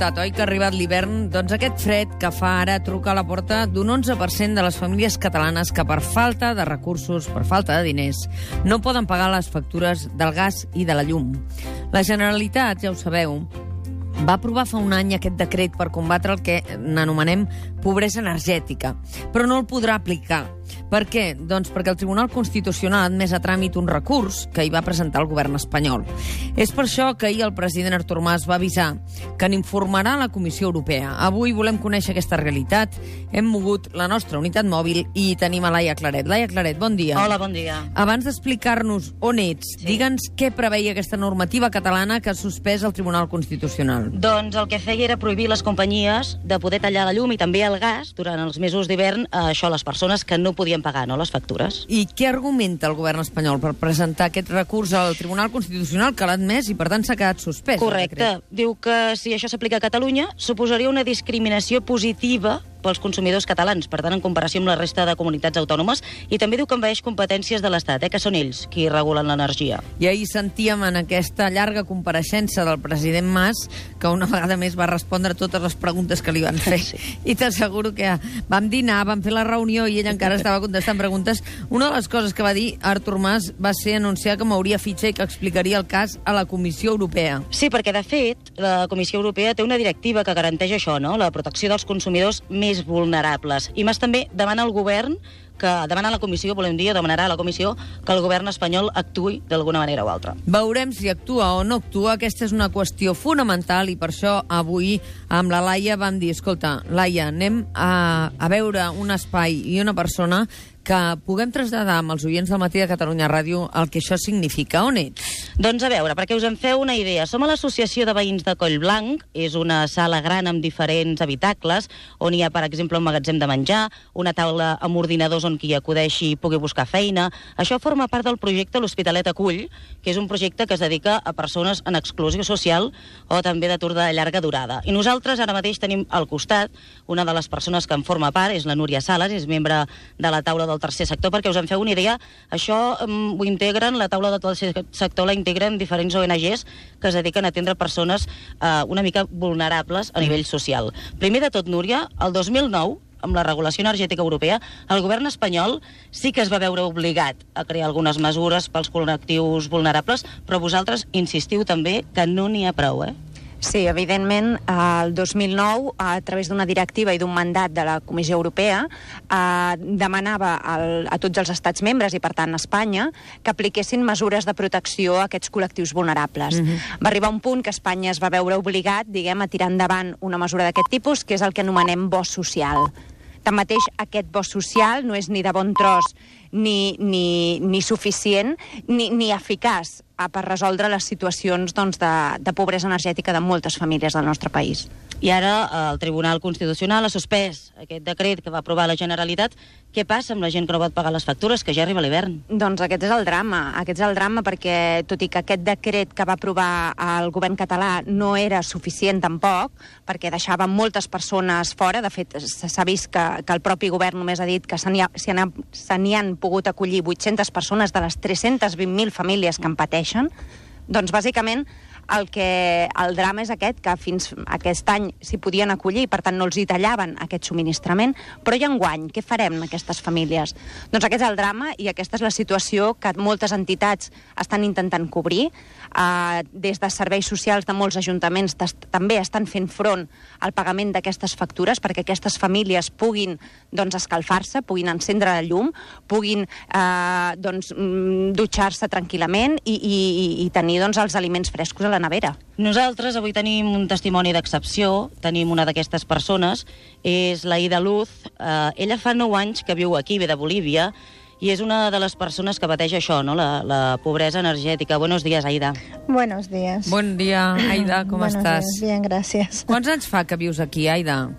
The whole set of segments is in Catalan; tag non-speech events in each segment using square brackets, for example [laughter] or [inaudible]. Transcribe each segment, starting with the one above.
escoltat, oi, que ha arribat l'hivern? Doncs aquest fred que fa ara truca a la porta d'un 11% de les famílies catalanes que per falta de recursos, per falta de diners, no poden pagar les factures del gas i de la llum. La Generalitat, ja ho sabeu, va aprovar fa un any aquest decret per combatre el que n'anomenem pobresa energètica, però no el podrà aplicar. Per què? Doncs perquè el Tribunal Constitucional ha admès a tràmit un recurs que hi va presentar el govern espanyol. És per això que ahir el president Artur Mas va avisar que n'informarà la Comissió Europea. Avui volem conèixer aquesta realitat. Hem mogut la nostra unitat mòbil i tenim a Laia Claret. Laia Claret, bon dia. Hola, bon dia. Abans d'explicar-nos on ets, sí. digue'ns què preveia aquesta normativa catalana que ha suspès el Tribunal Constitucional. Doncs el que feia era prohibir les companyies de poder tallar la llum i també el gas durant els mesos d'hivern a això les persones que no podien pagar no, les factures. I què argumenta el govern espanyol per presentar aquest recurs al Tribunal Constitucional que l'ha admès i per tant s'ha quedat suspès? Correcte. Diu que si això s'aplica a Catalunya suposaria una discriminació positiva pels consumidors catalans, per tant, en comparació amb la resta de comunitats autònomes, i també diu que envaeix competències de l'Estat, eh, que són ells qui regulen l'energia. I ahir sentíem en aquesta llarga compareixença del president Mas que una vegada més va respondre totes les preguntes que li van fer. [laughs] Sí. I t'asseguro que vam dinar, vam fer la reunió i ell encara estava contestant preguntes. Una de les coses que va dir Artur Mas va ser anunciar que mouria fitxa i que explicaria el cas a la Comissió Europea. Sí, perquè, de fet, la Comissió Europea té una directiva que garanteix això, no? la protecció dels consumidors més vulnerables. I Mas també demana al govern que demana la comissió, volem dir, demanarà a la comissió que el govern espanyol actui d'alguna manera o altra. Veurem si actua o no actua. Aquesta és una qüestió fonamental i per això avui amb la Laia vam dir, escolta, Laia, anem a, a veure un espai i una persona que puguem traslladar amb els oients del matí de Catalunya Ràdio el que això significa. On ets? Doncs a veure, perquè us en feu una idea. Som a l'Associació de Veïns de Collblanc, és una sala gran amb diferents habitacles, on hi ha, per exemple, un magatzem de menjar, una taula amb ordinadors on qui acudeixi pugui buscar feina. Això forma part del projecte L'Hospitalet Acull, que és un projecte que es dedica a persones en exclusió social o també d'atur de llarga durada. I nosaltres ara mateix tenim al costat una de les persones que en forma part, és la Núria Sales, és membre de la taula del tercer sector, perquè us en feu una idea, això um, ho integren, la taula del tercer sector la integren diferents ONGs que es dediquen a atendre persones uh, una mica vulnerables a nivell social. Primer de tot, Núria, el 2009 amb la regulació energètica europea, el govern espanyol sí que es va veure obligat a crear algunes mesures pels col·lectius vulnerables, però vosaltres insistiu també que no n'hi ha prou, eh? Sí, evidentment, el 2009, a través d'una directiva i d'un mandat de la Comissió Europea, eh, demanava al, a tots els estats membres, i per tant a Espanya, que apliquessin mesures de protecció a aquests col·lectius vulnerables. Mm -hmm. Va arribar un punt que Espanya es va veure obligat, diguem, a tirar endavant una mesura d'aquest tipus, que és el que anomenem bo social. Tanmateix, aquest bo social no és ni de bon tros ni, ni, ni suficient ni, ni eficaç per resoldre les situacions doncs, de, de pobresa energètica de moltes famílies del nostre país. I ara el Tribunal Constitucional ha suspès aquest decret que va aprovar la Generalitat. Què passa amb la gent que no pot pagar les factures, que ja arriba l'hivern? Doncs aquest és el drama. Aquest és el drama perquè, tot i que aquest decret que va aprovar el govern català no era suficient tampoc, perquè deixava moltes persones fora, de fet s'ha vist que, que el propi govern només ha dit que se n'hi han pogut acollir 800 persones de les 320.000 famílies que en pateixen, doncs bàsicament el que el drama és aquest, que fins aquest any s'hi podien acollir, per tant no els hi tallaven aquest subministrament, però i enguany, què farem amb aquestes famílies? Doncs aquest és el drama i aquesta és la situació que moltes entitats estan intentant cobrir. Uh, des de serveis socials de molts ajuntaments també estan fent front al pagament d'aquestes factures perquè aquestes famílies puguin doncs, escalfar-se, puguin encendre la llum, puguin uh, doncs, mm, dutxar-se tranquil·lament i, i, i tenir doncs, els aliments frescos a la nevera. Nosaltres avui tenim un testimoni d'excepció, tenim una d'aquestes persones, és la Ida Luz. Eh, ella fa 9 anys que viu aquí, ve de Bolívia, i és una de les persones que pateix això, no? la, la pobresa energètica. Buenos días, Aida. Buenos días. Bon dia, Aida, com Buenos estàs? Días. Bien, gracias. Quants anys fa que vius aquí, Aida?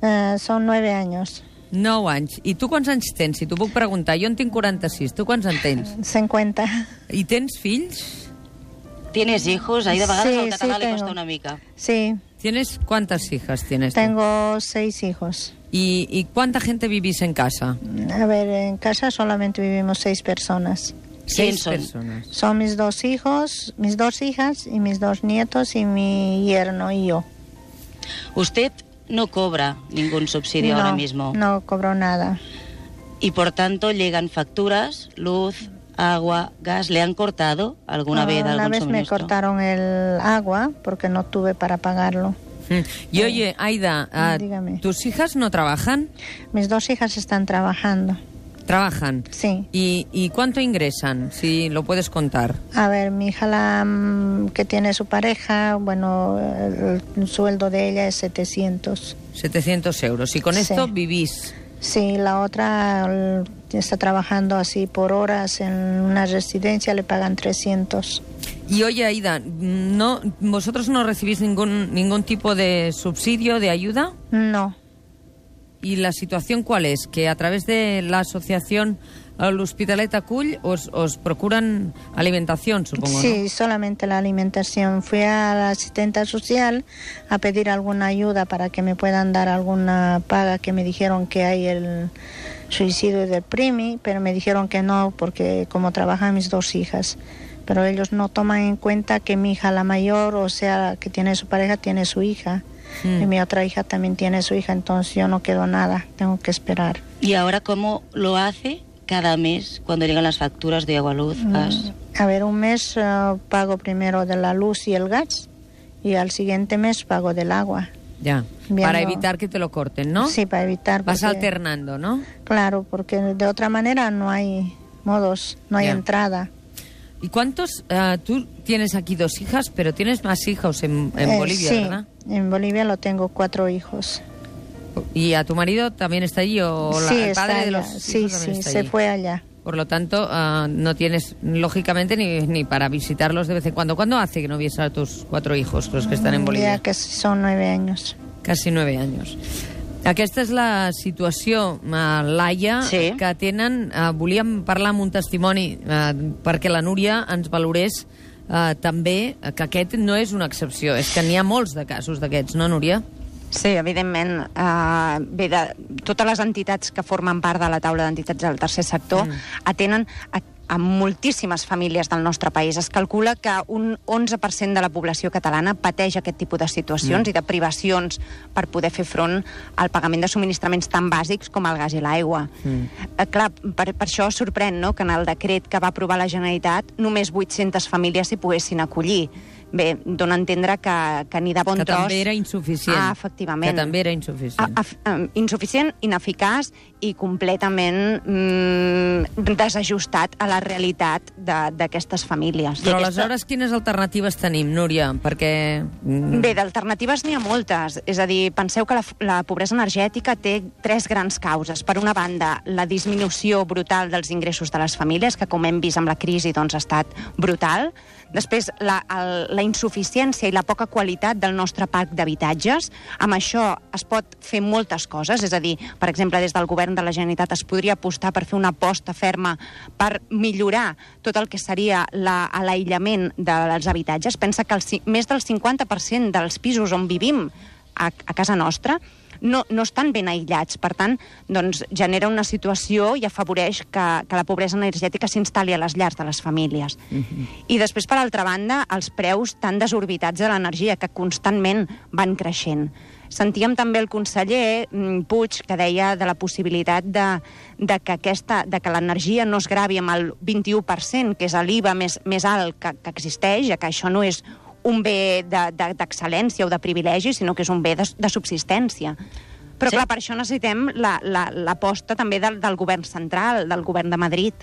Uh, son nueve años. 9 anys. I tu quants anys tens? Si t'ho puc preguntar. Jo en tinc 46. Tu quants en tens? 50. I tens fills? ¿Tienes hijos? Ahí de vegades Sí, català sí, li costa tengo. una mica. Sí, ¿Tienes cuántas hijas tienes? tú? tengo seis hijos. ¿Y, ¿Y cuánta gente vivís en casa? A ver, en casa solamente vivimos seis personas. Seis son? personas. Son mis dos hijos, mis dos hijas y mis dos nietos y mi yerno y yo. Usted no cobra ningún subsidio no, ahora mismo. no cobro nada. Y por tanto llegan facturas, luz, agua, gas. ¿Le han cortado alguna vez Una algún vez me cortaron el agua porque no tuve para pagarlo. Mm. Y oye, Aida, ah, Dígame. ¿tus hijas no trabajan? Mis dos hijas están trabajando. Trabajan. Sí. ¿Y, y cuánto ingresan? Si lo puedes contar. A ver, mi hija la, mm, que tiene su pareja, bueno, el, el sueldo de ella es 700. 700 euros. Y con Sí. esto vivís. Sí, la otra está trabajando así por horas en una residencia, le pagan 300. Y oye, Aida, no, ¿vosotros no recibís ningún, ningún tipo de subsidio, de ayuda? No, ¿Y la situación cuál es? Que a través de la asociación eh, l'Hospitalet Acull os, os procuran alimentación, supongo, sí, solamente la alimentación. Fui a la asistente social a pedir alguna ayuda para que me puedan dar alguna paga, que me dijeron que hay el suicidio del primi, pero me dijeron que no, porque como trabajan mis dos hijas. Pero ellos no toman en cuenta que mi hija, la mayor, o sea, que tiene su pareja, tiene su hija. Mm. Y mi otra hija también tiene su hija, entonces yo no quedo nada, tengo que esperar. ¿Y ahora cómo lo hace cada mes cuando llegan las facturas de agua, luz, gas? A ver, un mes eh, pago primero de la luz y el gas y al siguiente mes pago del agua. Ya. Viendo- Para evitar que te lo corten, ¿no? Sí, para evitar. Vas porque- alternando, ¿no? Claro, porque de otra manera no hay modos, no hay entrada. ¿Y cuántos? ah, tú tienes aquí dos hijas, pero tienes más hijos en, en Eh, Bolivia, sí, ¿verdad? en Bolivia lo tengo cuatro hijos. ¿Y a tu marido también está allí o la- sí, el está padre de allá. los sí, hijos también sí, está se allí? fue allá. Por lo tanto, ah, no tienes, lógicamente, ni, ni para visitarlos de vez en cuando. ¿Cuándo hace que no vies a tus cuatro hijos, los que están en Bolivia? Ya que son nueve años. Quasi nueve anys. Aquesta és la situació, uh, Laia, Sí. que tenen... Uh, volíem parlar amb un testimoni uh, perquè la Núria ens valorés uh, també eh, que aquest no és una excepció, és que n'hi ha molts de casos d'aquests, no, Núria? Sí, evidentment. Uh, bé, de, totes les entitats que formen part de la taula d'entitats del tercer sector mm. atenen a, a moltíssimes famílies del nostre país. Es calcula que un 11% de la població catalana pateix aquest tipus de situacions mm. i de privacions per poder fer front al pagament de subministraments tan bàsics com el gas i l'aigua. Mm. Uh, clar, per, per això sorprèn no?, que en el decret que va aprovar la Generalitat només 800 famílies s'hi poguessin acollir. Bé, dona a entendre que, que ni de bon que tros... també era insuficient. Ah, efectivament. Que també era insuficient. A, a, a, insuficient, ineficaç i completament mm, desajustat a la realitat de- d'aquestes famílies. Però aquesta- aleshores quines alternatives tenim, Núria? Perquè... mm, Bé, d'alternatives n'hi ha moltes. És a dir, penseu que la, la pobresa energètica té tres grans causes. Per una banda, la disminució brutal dels ingressos de les famílies, que com hem vist amb la crisi doncs, ha estat brutal. Després, la, el, la insuficiència i la poca qualitat del nostre parc d'habitatges. Amb això es pot fer moltes coses, és a dir, per exemple, des del govern de la Generalitat es podria apostar per fer una aposta ferma per millorar tot el que seria la- l'aïllament dels habitatges. Pensa que el, més del 50% dels pisos on vivim a, a casa nostra no, no estan ben aïllats. Per tant, doncs, genera una situació i afavoreix que, que la pobresa energètica s'instal·li a les llars de les famílies. I després, per altra banda, els preus tan desorbitats de l'energia que constantment van creixent. Sentíem també el conseller mm, Puig que deia de la possibilitat de, de que, aquesta, de que l'energia no es gravi amb el 21%, que és l'IVA més, més alt que, que existeix, ja que això no és un bé de- de- d'excel·lència o de privilegi, sinó que és un bé de, de subsistència. Però, Sí. clar, per això necessitem l'aposta la, l'aposta també del, del govern central, del govern de Madrid.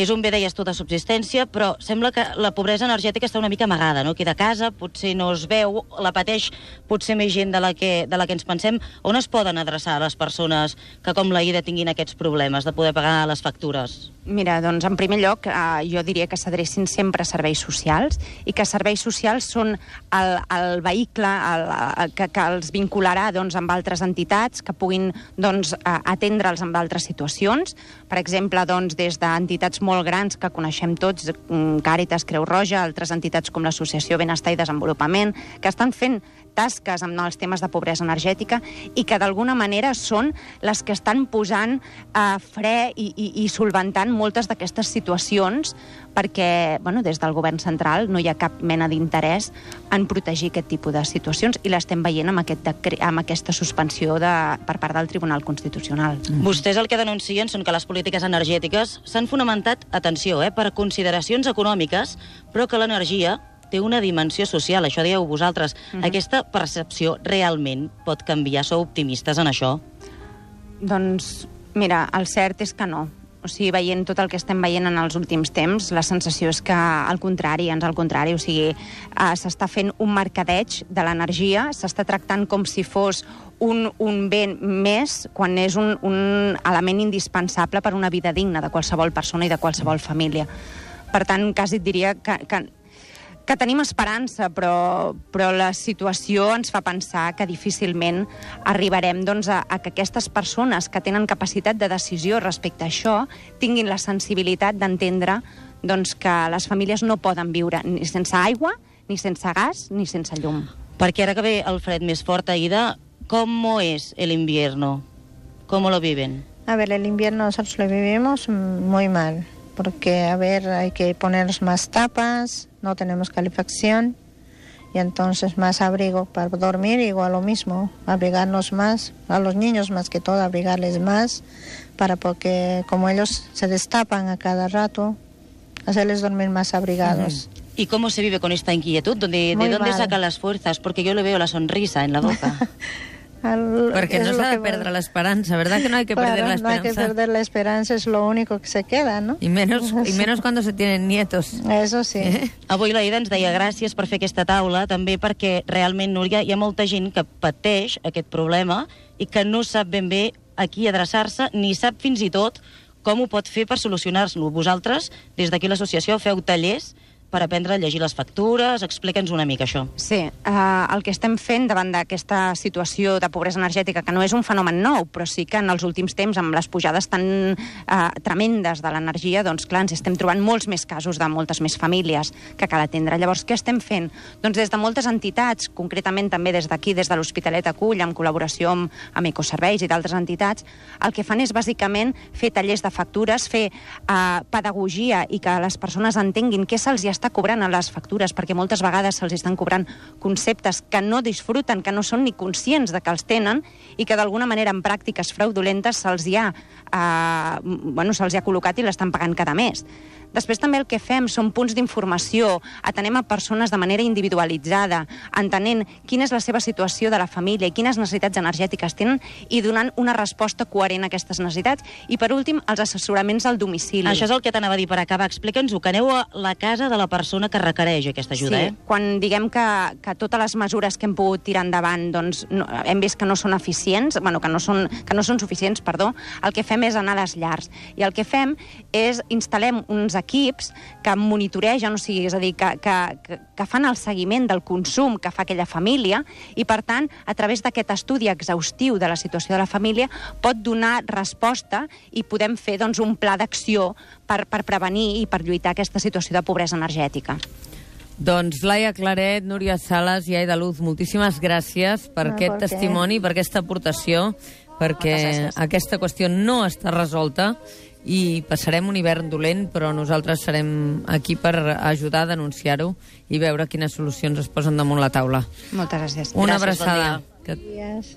És un bé, deies tu, de subsistència, però sembla que la pobresa energètica està una mica amagada, no? Aquí de casa potser no es veu, la pateix potser més gent de la que, de la que ens pensem. On es poden adreçar les persones que, com la Ida, tinguin aquests problemes de poder pagar les factures? Mira, doncs, en primer lloc, eh, jo diria que s'adrecin sempre a serveis socials i que serveis socials són el, el vehicle el, el, que, que els vincularà doncs, amb altres entitats que puguin doncs, atendre'ls en altres situacions. Per exemple, doncs, des d'entitats molt grans que coneixem tots, mm, Càritas, Creu Roja, altres entitats com l'Associació Benestar i Desenvolupament, que estan fent tasques amb els temes de pobresa energètica i que d'alguna manera són les que estan posant a fre i, i, i solventant moltes d'aquestes situacions perquè bueno, des del govern central no hi ha cap mena d'interès en protegir aquest tipus de situacions i l'estem veient amb, aquest decre amb aquesta suspensió de, per part del Tribunal Constitucional. Mm. Vostès el que denuncien són que les polítiques energètiques s'han fonamentat, atenció, eh, per consideracions econòmiques, però que l'energia té una dimensió social, això dieu vosaltres. Mm -hmm. Aquesta percepció realment pot canviar? Sou optimistes en això? Doncs, mira, el cert és que no. O sigui, veient tot el que estem veient en els últims temps, la sensació és que, al contrari, ens al contrari, o sigui, eh, s'està fent un mercadeig de l'energia, s'està tractant com si fos un, un bé més quan és un, un element indispensable per una vida digna de qualsevol persona i de qualsevol família. Per tant, quasi et diria que, que que tenim esperança, però, però la situació ens fa pensar que difícilment arribarem doncs, a, a que aquestes persones que tenen capacitat de decisió respecte a això tinguin la sensibilitat d'entendre doncs, que les famílies no poden viure ni sense aigua, ni sense gas, ni sense llum. Perquè ara que ve el fred més fort, Aida, com és el invierno? ¿Cómo lo viven? A ver, el invierno nosotros lo vivimos muy mal, porque, a ver, hay que poner más tapas, no tenemos calefacción y entonces más abrigo para dormir, igual lo mismo, abrigarnos más, a los niños más que todo, abrigarles más, para porque como ellos se destapan a cada rato, hacerles dormir más abrigados. Uh -huh. ¿Y cómo se vive con esta inquietud? ¿De, de dónde mal. sacan las fuerzas? Porque yo le veo la sonrisa en la boca. [laughs] Al, Porque no se ha de perder la esperanza, ¿verdad que no hay que claro, perder la esperanza? No hay que perder la esperanza, es lo único que se queda, ¿no? Y menos, y [laughs] menos cuando se tienen nietos. Eso sí. Eh? Avui la Ida ens deia gràcies per fer aquesta taula, també perquè realment, Núria, hi ha molta gent que pateix aquest problema i que no sap ben bé a qui adreçar-se, ni sap fins i tot com ho pot fer per solucionar-lo. Vosaltres, des d'aquí l'associació, feu tallers per aprendre a llegir les factures? Explica'ns una mica això. Sí, uh, el que estem fent davant d'aquesta situació de pobresa energètica, que no és un fenomen nou, però sí que en els últims temps, amb les pujades tan uh, tremendes de l'energia, doncs clar, ens estem trobant molts més casos de moltes més famílies que cal atendre. Llavors, què estem fent? Doncs des de moltes entitats, concretament també des d'aquí, des de l'Hospitalet Acull, en col·laboració amb, amb Ecoserveis i d'altres entitats, el que fan és bàsicament fer tallers de factures, fer uh, pedagogia i que les persones entenguin què se'ls està cobrant a les factures, perquè moltes vegades se'ls estan cobrant conceptes que no disfruten, que no són ni conscients de que els tenen i que d'alguna manera en pràctiques fraudulentes se'ls ha, eh, bueno, se'ls ha col·locat i l'estan pagant cada mes. Després també el que fem són punts d'informació, atenem a persones de manera individualitzada, entenent quina és la seva situació de la família i quines necessitats energètiques tenen i donant una resposta coherent a aquestes necessitats. I per últim, els assessoraments al domicili. Això és el que t'anava a dir per acabar. Explica'ns-ho, que aneu a la casa de la persona que requereix aquesta ajuda, sí, eh? quan diguem que, que totes les mesures que hem pogut tirar endavant doncs, no, hem vist que no són eficients, bueno, que no són, que no són suficients, perdó, el que fem és anar a les llars. I el que fem és instal·lem uns equips que monitoregen, o sigui, és a dir, que, que, que fan el seguiment del consum que fa aquella família i, per tant, a través d'aquest estudi exhaustiu de la situació de la família pot donar resposta i podem fer doncs, un pla d'acció per, per prevenir i per lluitar aquesta situació de pobresa energètica. Doncs Laia Claret, Núria Sales i Aida Luz, moltíssimes gràcies per no, aquest per testimoni, per aquesta aportació, perquè aquesta qüestió no està resolta i passarem un hivern dolent, però nosaltres serem aquí per ajudar a denunciar-ho i veure quines solucions es posen damunt la taula. Moltes gràcies. Una gràcies, abraçada. Bon que...